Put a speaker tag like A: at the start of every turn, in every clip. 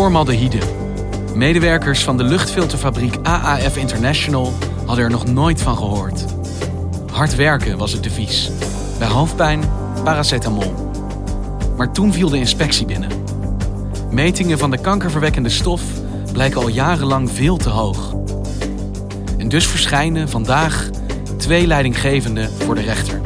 A: Formaldehyde. Medewerkers van de luchtfilterfabriek AAF International hadden er nog nooit van gehoord. Hard werken was het devies. Bij hoofdpijn, paracetamol. Maar toen viel de inspectie binnen. Metingen van de kankerverwekkende stof blijken al jarenlang veel te hoog. En dus verschijnen vandaag twee leidinggevenden voor de rechter.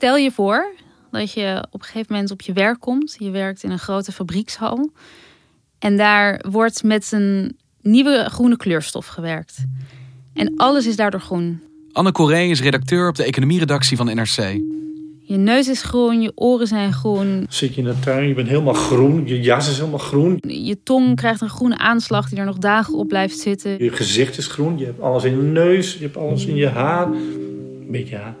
B: Stel je voor dat je op een gegeven moment op je werk komt. Je werkt in een grote fabriekshal. En daar wordt met een nieuwe groene kleurstof gewerkt. En alles is daardoor groen.
A: Anne Corré is redacteur op de economieredactie van NRC.
B: Je neus is groen, je oren zijn groen.
C: Zit je in de tuin, je bent helemaal groen, je jas is helemaal groen.
B: Je tong krijgt een groene aanslag die er nog dagen op blijft zitten.
C: Je gezicht is groen, je hebt alles in je neus, je hebt alles in je haar. Een beetje haar.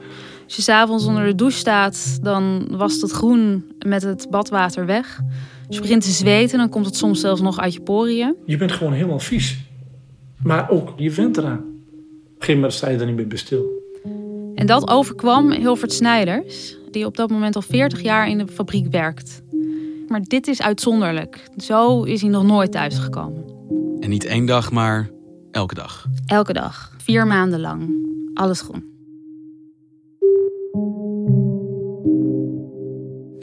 B: Als je s'avonds onder de douche staat, dan wast het groen met het badwater weg. Als je begint te zweten, dan komt het soms zelfs nog uit je poriën.
C: Je bent gewoon helemaal vies. Maar ook, je went eraan. Op een gegeven moment sta je er niet meer bij stil.
B: En dat overkwam Hilvert Snijders, die op dat moment al 40 jaar in de fabriek werkt. Maar dit is uitzonderlijk. Zo is hij nog nooit thuisgekomen.
A: En niet één dag, maar elke dag.
B: Elke dag, vier maanden lang. Alles groen.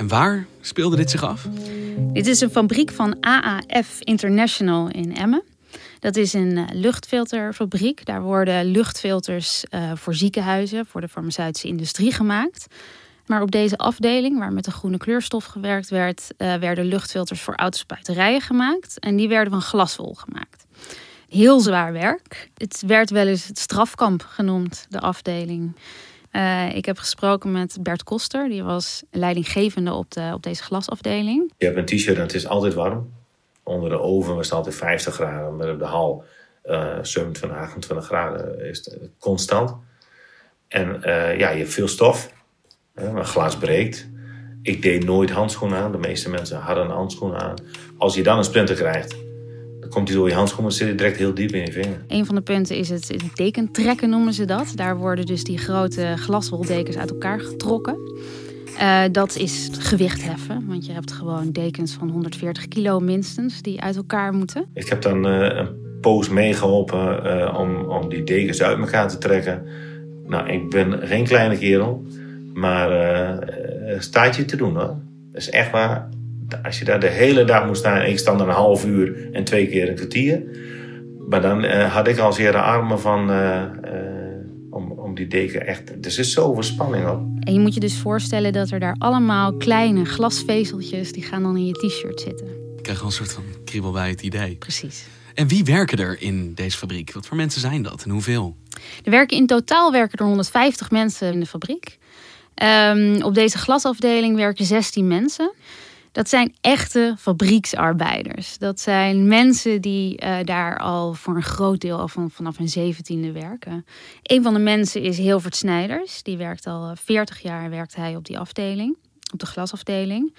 A: Waar speelde dit zich af?
B: Dit is een fabriek van AAF International in Emmen. Dat is een eh, luchtfilterfabriek. Daar worden luchtfilters uh, voor ziekenhuizen, voor de farmaceutische industrie gemaakt. Maar op deze afdeling, waar met de groene kleurstof gewerkt werd, uh, werden luchtfilters voor autospuiterijen gemaakt. En die werden van glaswol gemaakt. Heel zwaar werk. Het werd wel eens het strafkamp genoemd, de afdeling. Uh, ik heb gesproken met Bert Koster, die was leidinggevende op, de, op deze glasafdeling.
D: Je hebt een t-shirt en het is altijd warm. Onder de oven was het altijd 50 graden, maar op de hal uh, 27, 28 graden is constant. En uh, ja, je hebt veel stof. Een glas breekt. Ik deed nooit handschoenen aan. De meeste mensen hadden handschoenen aan. Als je dan een splinter krijgt, dan komt hij door je handschoenen en zit hij direct heel diep in je vinger.
B: Een van de punten is het, het dekentrekken noemen ze dat. Daar worden dus die grote glaswoldekens uit elkaar getrokken. Uh, dat is gewicht heffen, want je hebt gewoon dekens van 140 kilo minstens die uit elkaar moeten.
D: Ik heb dan uh, een poos meegeholpen uh, om, om die dekens uit elkaar te trekken. Nou, ik ben geen kleine kerel, maar staat je te doen hoor. Dat is echt waar. Als je daar de hele dag moet staan, ik stand er een half uur en twee keer een kwartier. Maar dan had ik al zeer de armen van om, om die deken echt. Er zit zoveel spanning op.
B: En je moet je dus voorstellen dat er daar allemaal kleine glasvezeltjes, die gaan dan in je t-shirt zitten.
A: Ik krijg wel een soort van kriebel bij het idee.
B: Precies.
A: En wie werken er in deze fabriek? Wat voor mensen zijn dat en hoeveel?
B: Er werken in totaal werken er 150 mensen in de fabriek. Um, op deze glasafdeling werken 16 mensen. Dat zijn echte fabrieksarbeiders. Dat zijn mensen die uh, daar al voor een groot deel al van, vanaf hun zeventiende werken. Een van de mensen is Hilvert Snijders. Die werkt al 40 jaar werkt hij op die afdeling, op de glasafdeling.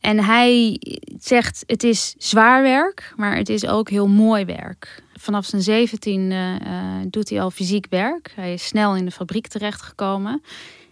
B: En hij zegt: het is zwaar werk, maar het is ook heel mooi werk. Vanaf zijn zeventiende uh, doet hij al fysiek werk. Hij is snel in de fabriek terechtgekomen.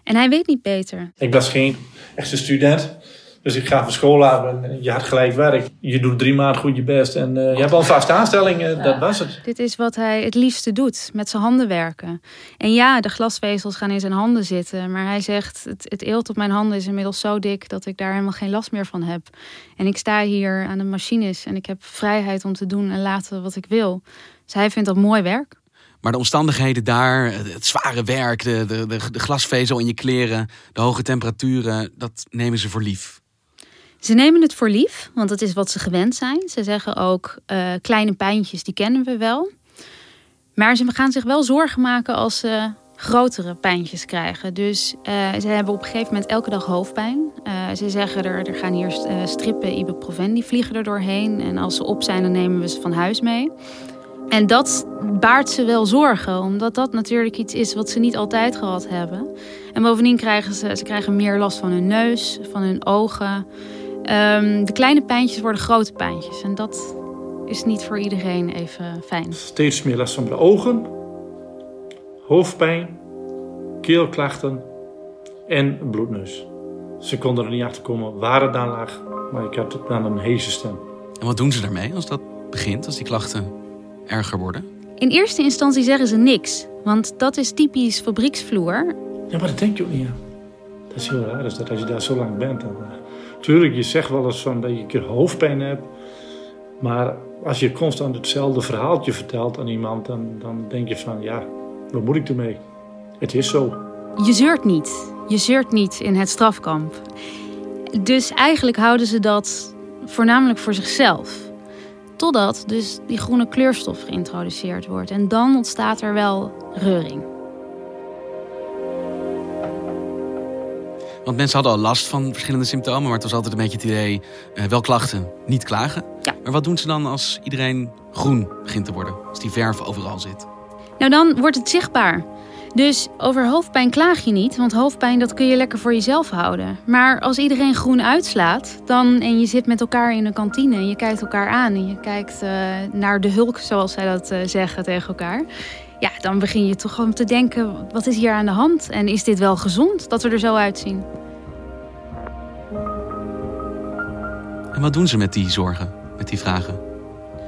B: En hij weet niet beter.
C: Ik was geen echte student. Dus ik ga van school af en je had gelijk werk. Je doet drie maanden goed je best en uh, je hebt al een vaste aanstelling. Uh, Dat was het.
B: Dit is wat hij het liefste doet, met zijn handen werken. En ja, de glasvezels gaan in zijn handen zitten. Maar hij zegt, het, het eelt op mijn handen is inmiddels zo dik... dat ik daar helemaal geen last meer van heb. En ik sta hier aan de machines en ik heb vrijheid om te doen en laten wat ik wil. Dus hij vindt dat mooi werk.
A: Maar de omstandigheden daar, het zware werk, de, de, de, de glasvezel in je kleren, de hoge temperaturen, dat nemen ze voor lief.
B: Ze nemen het voor lief, want dat is wat ze gewend zijn. Ze zeggen ook uh, kleine pijntjes, die kennen we wel. Maar ze gaan zich wel zorgen maken als ze grotere pijntjes krijgen. Dus uh, ze hebben op een gegeven moment elke dag hoofdpijn. Uh, ze zeggen er, er gaan hier strippen ibuprofen, die vliegen er doorheen. En als ze op zijn, dan nemen we ze van huis mee. En dat baart ze wel zorgen, omdat dat natuurlijk iets is wat ze niet altijd gehad hebben. En bovendien krijgen ze, ze krijgen meer last van hun neus, van hun ogen. Um, de kleine pijntjes worden grote pijntjes. En dat is niet voor iedereen even fijn.
C: Steeds meer last van de ogen, hoofdpijn, keelklachten en bloedneus. Ze konden er niet achter komen waar het dan lag, maar ik had dan een heese stem.
A: En wat doen ze daarmee als dat begint, als die klachten erger worden?
B: In eerste instantie zeggen ze niks, want dat is typisch fabrieksvloer.
C: Ja, maar dat denk je ook niet aan. Dat is heel raar, dus dat als je daar zo lang bent. Dan, uh, tuurlijk, je zegt wel eens van dat je een keer hoofdpijn hebt. Maar als je constant hetzelfde verhaaltje vertelt aan iemand, dan, dan denk je van ja, wat moet ik ermee? Het is zo.
B: Je zeurt niet. Je zeurt niet in het strafkamp. Dus eigenlijk houden ze dat voornamelijk voor zichzelf. Totdat dus die groene kleurstof geïntroduceerd wordt. En dan ontstaat er wel reuring.
A: Want mensen hadden al last van verschillende symptomen, maar het was altijd een beetje het idee: uh, wel klachten, niet klagen.
B: Ja.
A: Maar wat doen ze dan als iedereen groen begint te worden? Als die verf overal zit?
B: Nou, dan wordt het zichtbaar. Dus over hoofdpijn klaag je niet, want hoofdpijn dat kun je lekker voor jezelf houden. Maar als iedereen groen uitslaat, dan en je zit met elkaar in een kantine en je kijkt elkaar aan en je kijkt uh, naar de hulk, zoals zij dat uh, zeggen tegen elkaar. Ja, dan begin je toch gewoon te denken: wat is hier aan de hand? En is dit wel gezond dat we er zo uitzien?
A: En wat doen ze met die zorgen, met die vragen?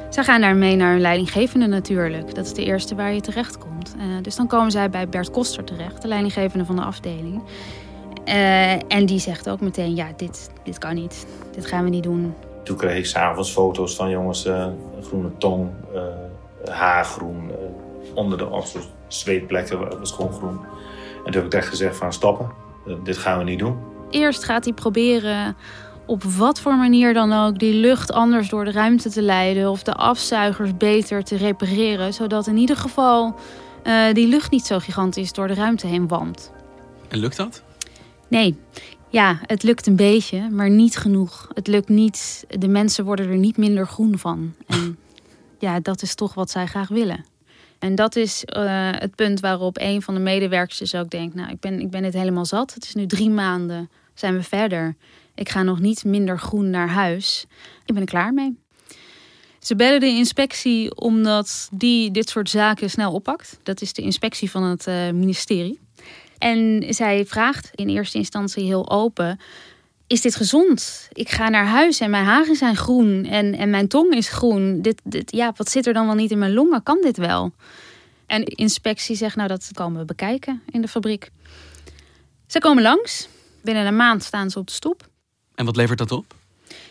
B: Zij gaan daarmee naar een leidinggevende natuurlijk. Dat is de eerste waar je terecht komt. Uh, dus dan komen zij bij Bert Koster terecht, de leidinggevende van de afdeling. Uh, en die zegt ook meteen, ja, dit, dit kan niet. Dit gaan we niet doen.
D: Toen kreeg ik s'avonds foto's van jongens, uh, groene tong, haargroen, onder de oksels, zweetplekken was gewoon groen. En toen heb ik echt gezegd van stoppen, dit gaan we niet doen.
B: Eerst gaat hij proberen op wat voor manier dan ook die lucht anders door de ruimte te leiden of de afzuigers beter te repareren, zodat in ieder geval uh, die lucht niet zo gigantisch door de ruimte heen wand.
A: En lukt dat?
B: Nee. Ja, het lukt een beetje, maar niet genoeg. Het lukt niet. De mensen worden er niet minder groen van. En ja, dat is toch wat zij graag willen. En dat is uh, het punt waarop een van de medewerkers ook denkt: Nou, ik ben, ik ben het helemaal zat. Het is nu drie maanden, zijn we verder. Ik ga nog niet minder groen naar huis. Ik ben er klaar mee. Ze bellen de inspectie omdat die dit soort zaken snel oppakt. Dat is de inspectie van het uh, ministerie. En zij vraagt in eerste instantie heel open: Is dit gezond? Ik ga naar huis en mijn haren zijn groen en, en mijn tong is groen. Dit, dit, ja, wat zit er dan wel niet in mijn longen? Kan dit wel? En de inspectie zegt: Nou, dat komen we bekijken in de fabriek. Ze komen langs. Binnen een maand staan ze op de stoep.
A: En wat levert dat op?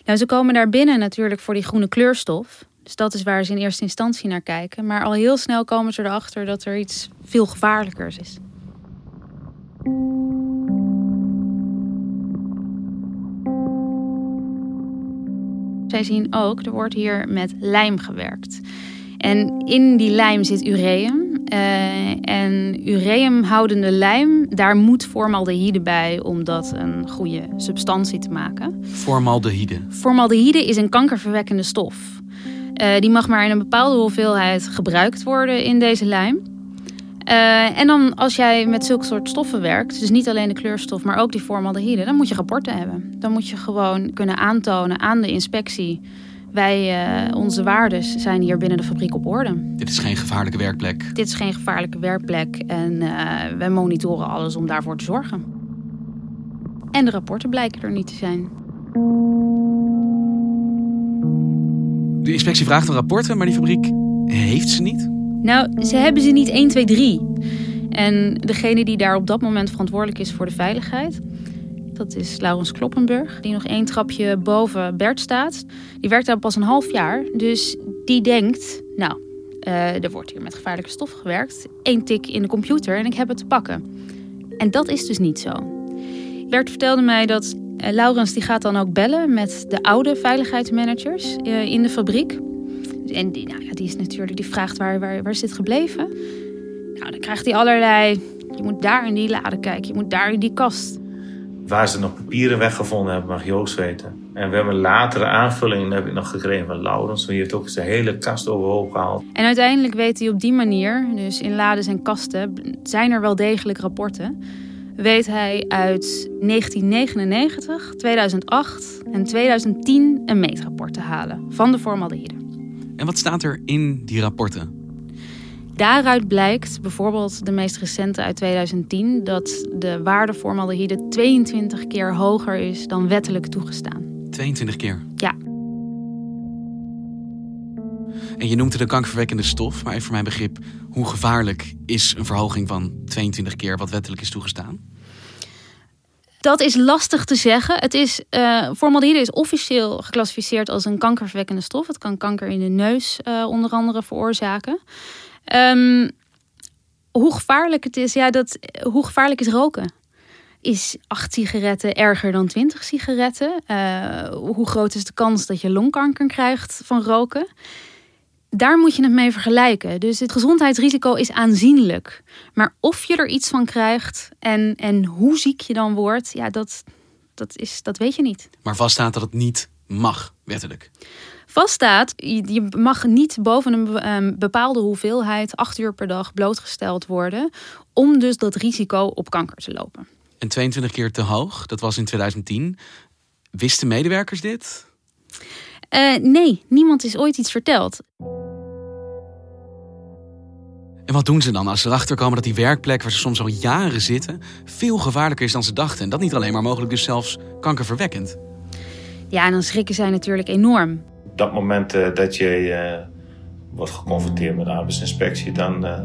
B: Nou, ze komen daar binnen natuurlijk voor die groene kleurstof. Dus dat is waar ze in eerste instantie naar kijken. Maar al heel snel komen ze erachter dat er iets veel gevaarlijkers is. Zij zien ook, er wordt hier met lijm gewerkt. En in die lijm zit ureum. Uh, en ureumhoudende lijm, daar moet formaldehyde bij om dat een goede substantie te maken.
A: Formaldehyde?
B: Formaldehyde is een kankerverwekkende stof. Uh, die mag maar in een bepaalde hoeveelheid gebruikt worden in deze lijm. Uh, en dan als jij met zulke soort stoffen werkt, dus niet alleen de kleurstof, maar ook die formaldehyde, dan moet je rapporten hebben. Dan moet je gewoon kunnen aantonen aan de inspectie wij, uh, onze waardes zijn hier binnen de fabriek op orde.
A: Dit is geen gevaarlijke werkplek.
B: Dit is geen gevaarlijke werkplek en uh, wij monitoren alles om daarvoor te zorgen. En de rapporten blijken er niet te zijn.
A: De inspectie vraagt om rapporten, maar die fabriek heeft ze niet.
B: Nou, ze hebben ze niet 1, 2, 3. En degene die daar op dat moment verantwoordelijk is voor de veiligheid, dat is Laurens Kloppenburg, die nog één trapje boven Bert staat. Die werkt daar pas een half jaar, dus die denkt, nou, uh, er wordt hier met gevaarlijke stof gewerkt. Eén tik in de computer en ik heb het te pakken. En dat is dus niet zo. Bert vertelde mij dat uh, Laurens die gaat dan ook bellen met de oude veiligheidsmanagers uh, in de fabriek. En die, nou ja, die is natuurlijk, die vraagt waar, waar, waar is dit gebleven? Nou, dan krijgt hij allerlei. Je moet daar in die lade kijken, je moet daar in die kast.
D: Waar ze nog papieren weggevonden hebben, mag Joost weten. En we hebben latere aanvullingen heb ik nog gekregen van Laurens. Die heeft ook zijn hele kast overhoop gehaald.
B: En uiteindelijk weet hij op die manier, dus in lades en kasten, zijn er wel degelijk rapporten. Weet hij uit 1999, 2008 en 2010 een meetrapport te halen van de formaldehyde.
A: En wat staat er in die rapporten?
B: Daaruit blijkt bijvoorbeeld de meest recente uit 2010 dat de waarde formaldehyde 22 keer hoger is dan wettelijk toegestaan.
A: 22 keer?
B: Ja.
A: En je noemt het een kankerverwekkende stof, maar even voor mijn begrip, hoe gevaarlijk is een verhoging van 22 keer wat wettelijk is toegestaan?
B: Dat is lastig te zeggen. Het is, uh, formaldehyde is officieel geclassificeerd als een kankerverwekkende stof. Het kan kanker in de neus uh, onder andere veroorzaken. Um, hoe gevaarlijk het is, ja, dat, hoe gevaarlijk is roken? Is acht sigaretten erger dan 20 sigaretten? Uh, hoe groot is de kans dat je longkanker krijgt van roken? Daar moet je het mee vergelijken. Dus het gezondheidsrisico is aanzienlijk. Maar of je er iets van krijgt en, en hoe ziek je dan wordt, ja, dat, dat, is, dat weet je niet.
A: Maar vaststaat dat het niet mag, wettelijk
B: vaststaat, je mag niet boven een ehm, bepaalde hoeveelheid acht uur per dag blootgesteld worden, om dus dat risico op kanker te lopen.
A: En 22 keer te hoog, dat was in 2010. Wisten medewerkers dit?
B: Uh, nee, niemand is ooit iets verteld.
A: En wat doen ze dan als ze erachter komen dat die werkplek waar ze soms al jaren zitten veel gevaarlijker is dan ze dachten? En dat niet alleen, maar mogelijk dus zelfs kankerverwekkend.
B: Ja, en dan schrikken zij natuurlijk enorm
D: dat moment uh, dat je uh, wordt geconfronteerd met de arbeidsinspectie, dan uh,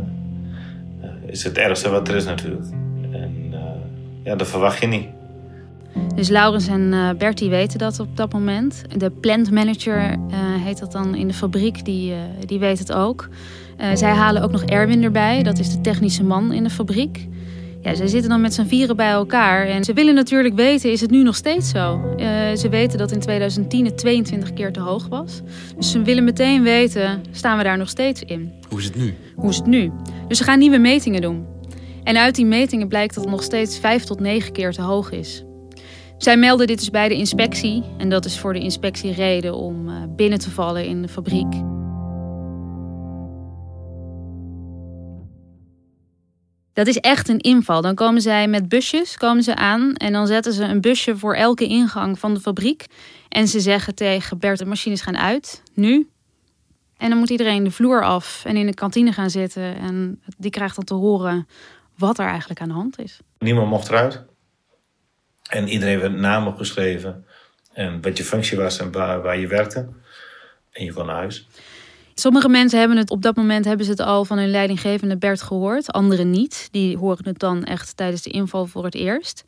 D: is het ergste wat er is natuurlijk. En ja, dat verwacht je niet.
B: Dus Laurens en Bertie weten dat op dat moment. De plant manager heet dat dan in de fabriek, die, die weet het ook. zij halen ook nog Erwin erbij, dat is de technische man in de fabriek. Ja, zij zitten dan met z'n vieren bij elkaar. En ze willen natuurlijk weten, is het nu nog steeds zo? Uh, ze weten dat in 2010 het 22 keer te hoog was. Dus ze willen meteen weten, staan we daar nog steeds in?
A: Hoe is het nu?
B: Hoe is het nu? Dus ze gaan nieuwe metingen doen. En uit die metingen blijkt dat het nog steeds 5 tot 9 keer te hoog is. Zij melden dit dus bij de inspectie. En dat is voor de inspectie reden om uh, binnen te vallen in de fabriek. Dat is echt een inval. Dan komen zij met busjes komen ze aan en dan zetten ze een busje voor elke ingang van de fabriek. En ze zeggen tegen Bert, de machines gaan uit, nu. En dan moet iedereen de vloer af en in de kantine gaan zitten. En die krijgt dan te horen wat er eigenlijk aan de hand is.
D: Niemand mocht eruit. En iedereen werd naam opgeschreven. En wat je functie was en waar, waar je werkte. En je kon naar huis.
B: Sommige mensen hebben het op dat moment hebben ze het al van hun leidinggevende Bert gehoord, anderen niet. Die horen het dan echt tijdens de inval voor het eerst.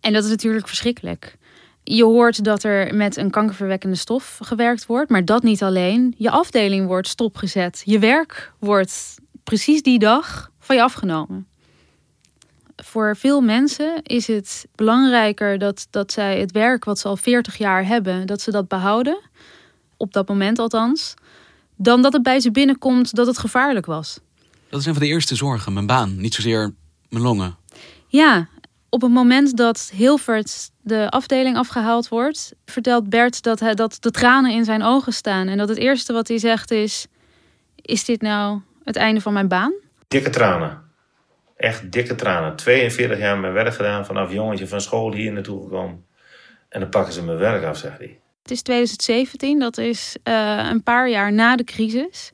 B: En dat is natuurlijk verschrikkelijk. Je hoort dat er met een kankerverwekkende stof gewerkt wordt, maar dat niet alleen. Je afdeling wordt stopgezet. Je werk wordt precies die dag van je afgenomen. Voor veel mensen is het belangrijker dat, dat zij het werk wat ze al 40 jaar hebben, dat ze dat behouden. Op dat moment althans dan dat het bij ze binnenkomt dat het gevaarlijk was.
A: Dat is een van de eerste zorgen, mijn baan, niet zozeer mijn longen.
B: Ja, op het moment dat Hilvert de afdeling afgehaald wordt, vertelt Bert dat, hij, dat de tranen in zijn ogen staan. En dat het eerste wat hij zegt is: Is dit nou het einde van mijn baan?
D: Dikke tranen. Echt dikke tranen. 42 jaar mijn werk gedaan, vanaf jongetje van school hier naartoe gekomen. En dan pakken ze mijn werk af, zegt hij.
B: Het is 2017, dat is uh, een paar jaar na de crisis.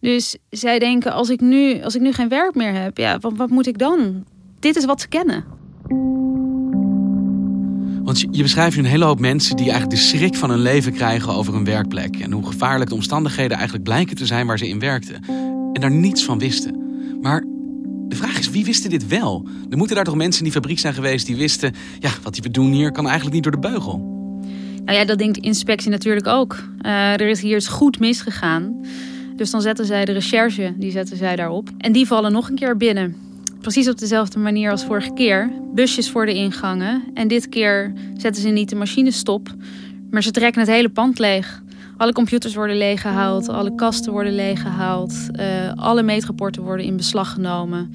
B: Dus zij denken, als ik nu, als ik nu geen werk meer heb, ja, wat, wat moet ik dan? Dit is wat ze kennen.
A: Want je, je beschrijft nu een hele hoop mensen die eigenlijk de schrik van hun leven krijgen over hun werkplek. En hoe gevaarlijk de omstandigheden eigenlijk blijken te zijn waar ze in werkten. En daar niets van wisten. Maar de vraag is, wie wisten dit wel? Er moeten daar toch mensen in die fabriek zijn geweest die wisten... ja, wat we doen hier kan eigenlijk niet door de beugel.
B: Nou ja, dat denkt de inspectie natuurlijk ook. Uh, er is hier iets goed misgegaan. Dus dan zetten zij de recherche, die zetten zij daarop. En die vallen nog een keer binnen. Precies op dezelfde manier als vorige keer. Busjes voor de ingangen. En dit keer zetten ze niet de machine stop, maar ze trekken het hele pand leeg. Alle computers worden leeggehaald, alle kasten worden leeggehaald, uh, alle meetrapporten worden in beslag genomen.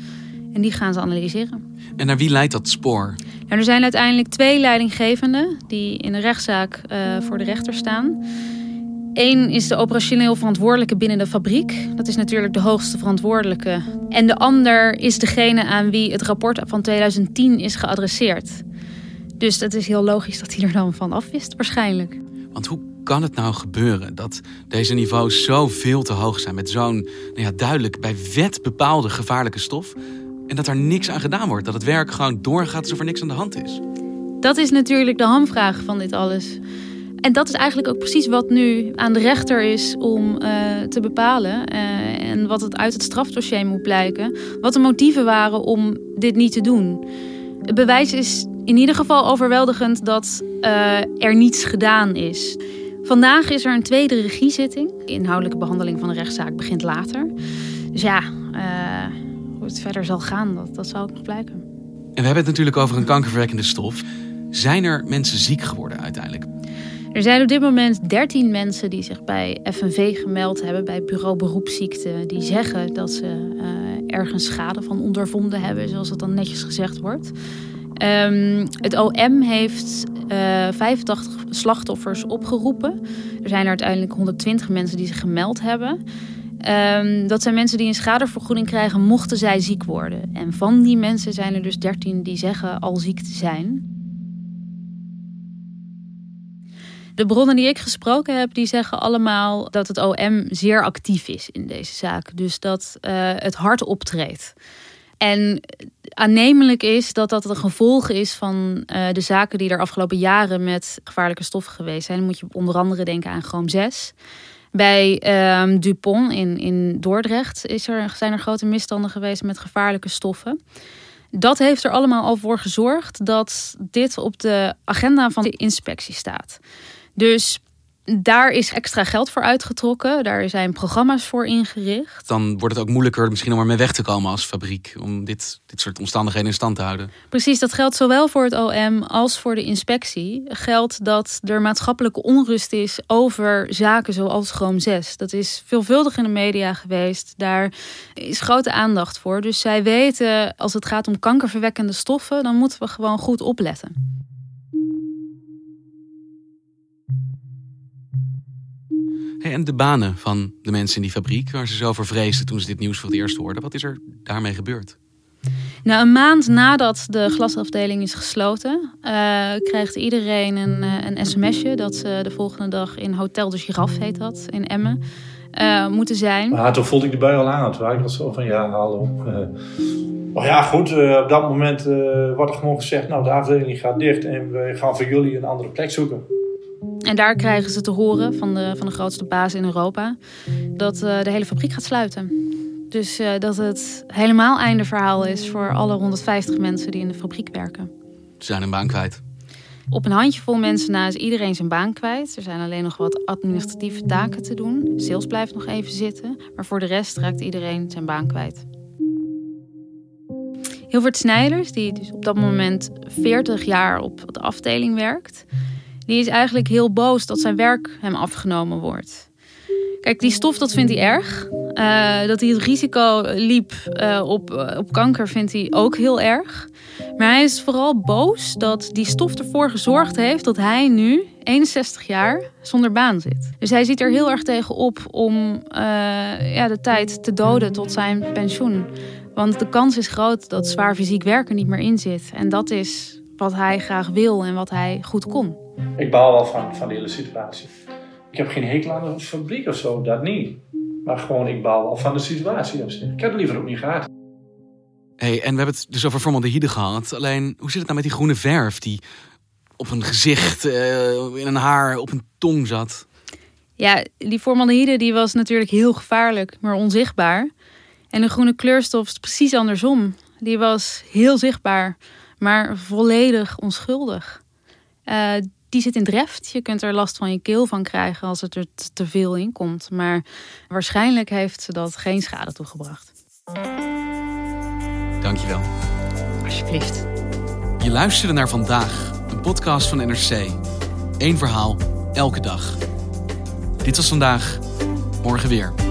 B: En die gaan ze analyseren.
A: En naar wie leidt dat spoor?
B: Nou, er zijn uiteindelijk twee leidinggevenden die in een rechtszaak uh, voor de rechter staan. Eén is de operationeel verantwoordelijke binnen de fabriek. Dat is natuurlijk de hoogste verantwoordelijke. En de ander is degene aan wie het rapport van 2010 is geadresseerd. Dus dat is heel logisch dat hij er dan van afwist, waarschijnlijk.
A: Want hoe kan het nou gebeuren dat deze niveaus zo veel te hoog zijn met zo'n nou ja, duidelijk bij wet bepaalde gevaarlijke stof en dat er niks aan gedaan wordt, dat het werk gewoon doorgaat alsof er niks aan de hand is?
B: Dat is natuurlijk de hamvraag van dit alles. En dat is eigenlijk ook precies wat nu aan de rechter is om uh, te bepalen. Uh, en wat het uit het strafdossier moet blijken. Wat de motieven waren om dit niet te doen. Het bewijs is in ieder geval overweldigend dat uh, er niets gedaan is. Vandaag is er een tweede regiezitting. De inhoudelijke behandeling van de rechtszaak begint later. Dus ja, hoe het verder zal gaan, dat, dat zal ook nog blijken.
A: En we hebben het natuurlijk over een kankerverwekkende stof. Zijn er mensen ziek geworden uiteindelijk?
B: Er zijn op dit moment 13 mensen die zich bij FNV gemeld hebben, bij Bureau Beroepsziekten, die zeggen dat ze uh, ergens schade van ondervonden hebben, zoals het dan netjes gezegd wordt. Um, het OM heeft uh, eh, 85 slachtoffers opgeroepen. Er zijn er uiteindelijk 120 mensen die zich gemeld hebben. Um, dat zijn mensen die een schadevergoeding krijgen mochten zij ziek worden. En van die mensen zijn er dus 13 die zeggen al ziek te zijn. De bronnen die ik gesproken heb, die zeggen allemaal dat het OM zeer actief is in deze zaak. Dus dat uh, het hard optreedt. En aannemelijk is dat dat een gevolg is van uh, de zaken die er afgelopen jaren met gevaarlijke stoffen geweest zijn. Dan moet je onder andere denken aan Chroom 6. Bij um, Dupont in, in Dordrecht is er, zijn er grote misstanden geweest met gevaarlijke stoffen. Dat heeft er allemaal al voor gezorgd dat dit op de agenda van de inspectie staat. Dus daar is extra geld voor uitgetrokken. Daar zijn programma's voor ingericht.
A: Dan wordt het ook moeilijker misschien om ermee weg te komen als fabriek. Om dit, dit soort omstandigheden in stand te houden.
B: Precies, dat geldt zowel voor het OM als voor de inspectie. Geldt dat er maatschappelijke onrust is over zaken zoals Chrome 6. Dat is veelvuldig in de media geweest. Daar is grote aandacht voor. Dus zij weten, als het gaat om kankerverwekkende stoffen... dan moeten we gewoon goed opletten.
A: En de banen van de mensen in die fabriek, waar ze zo voor vreesden toen ze dit nieuws voor het eerst hoorden. Wat is er daarmee gebeurd?
B: Nou, een maand nadat de glasafdeling is gesloten, uh, krijgt iedereen een, uh, een sms'je dat ze de volgende dag in Hotel de Giraffe, heet dat, in Emmen, uh, moeten zijn.
C: Maar toen voelde ik de bui al aan. Toen was ik al zo van, ja, hallo. maar ja, goed, op dat moment wordt er gewoon gezegd, nou, de afdeling gaat dicht en we gaan voor jullie een andere plek zoeken.
B: En daar krijgen ze te horen van de, van de grootste baas in Europa dat uh, de hele fabriek gaat sluiten. Dus uh, dat het helemaal einde verhaal is voor alle 150 mensen die in de fabriek werken.
A: Ze zijn een baan kwijt.
B: Op een handjevol mensen na is iedereen zijn baan kwijt. Er zijn alleen nog wat administratieve taken te doen. Sales blijft nog even zitten. Maar voor de rest raakt iedereen zijn baan kwijt. Hilvert Snijders, die dus op dat moment 40 jaar op de afdeling werkt, die is eigenlijk heel boos dat zijn werk hem afgenomen wordt. Kijk, die stof, dat vindt hij erg. Uh, dat hij het risico liep uh, op, uh, op kanker vindt hij ook heel erg. Maar hij is vooral boos dat die stof ervoor gezorgd heeft dat hij nu, 61 jaar, zonder baan zit. Dus hij ziet er heel erg tegen op om ja, de tijd te doden tot zijn pensioen. Want de kans is groot dat zwaar fysiek werken niet meer in zit. En dat is wat hij graag wil en wat hij goed kon.
C: Ik baal wel van, van de hele situatie. Ik heb geen hekel aan de fabriek of zo, dat niet. Maar gewoon, ik baal wel van de situatie. Ik heb het liever ook niet gehad.
A: Hey, en we hebben het dus over formaldehyde gehad. Alleen, hoe zit het nou met die groene verf die op een gezicht, uh, in een haar, op een tong zat.
B: Ja, die formaldehyde die was natuurlijk heel gevaarlijk, maar onzichtbaar. En de groene kleurstof is precies andersom. Die was heel zichtbaar, maar volledig onschuldig. Uh, die zit in dreft. Je kunt er last van je keel van krijgen als het er te veel in komt. Maar waarschijnlijk heeft ze dat geen schade toegebracht.
A: Dankjewel.
B: Alsjeblieft.
A: Je luisterde naar vandaag, een podcast van NRC. Eén verhaal, elke dag. Dit was vandaag, morgen weer.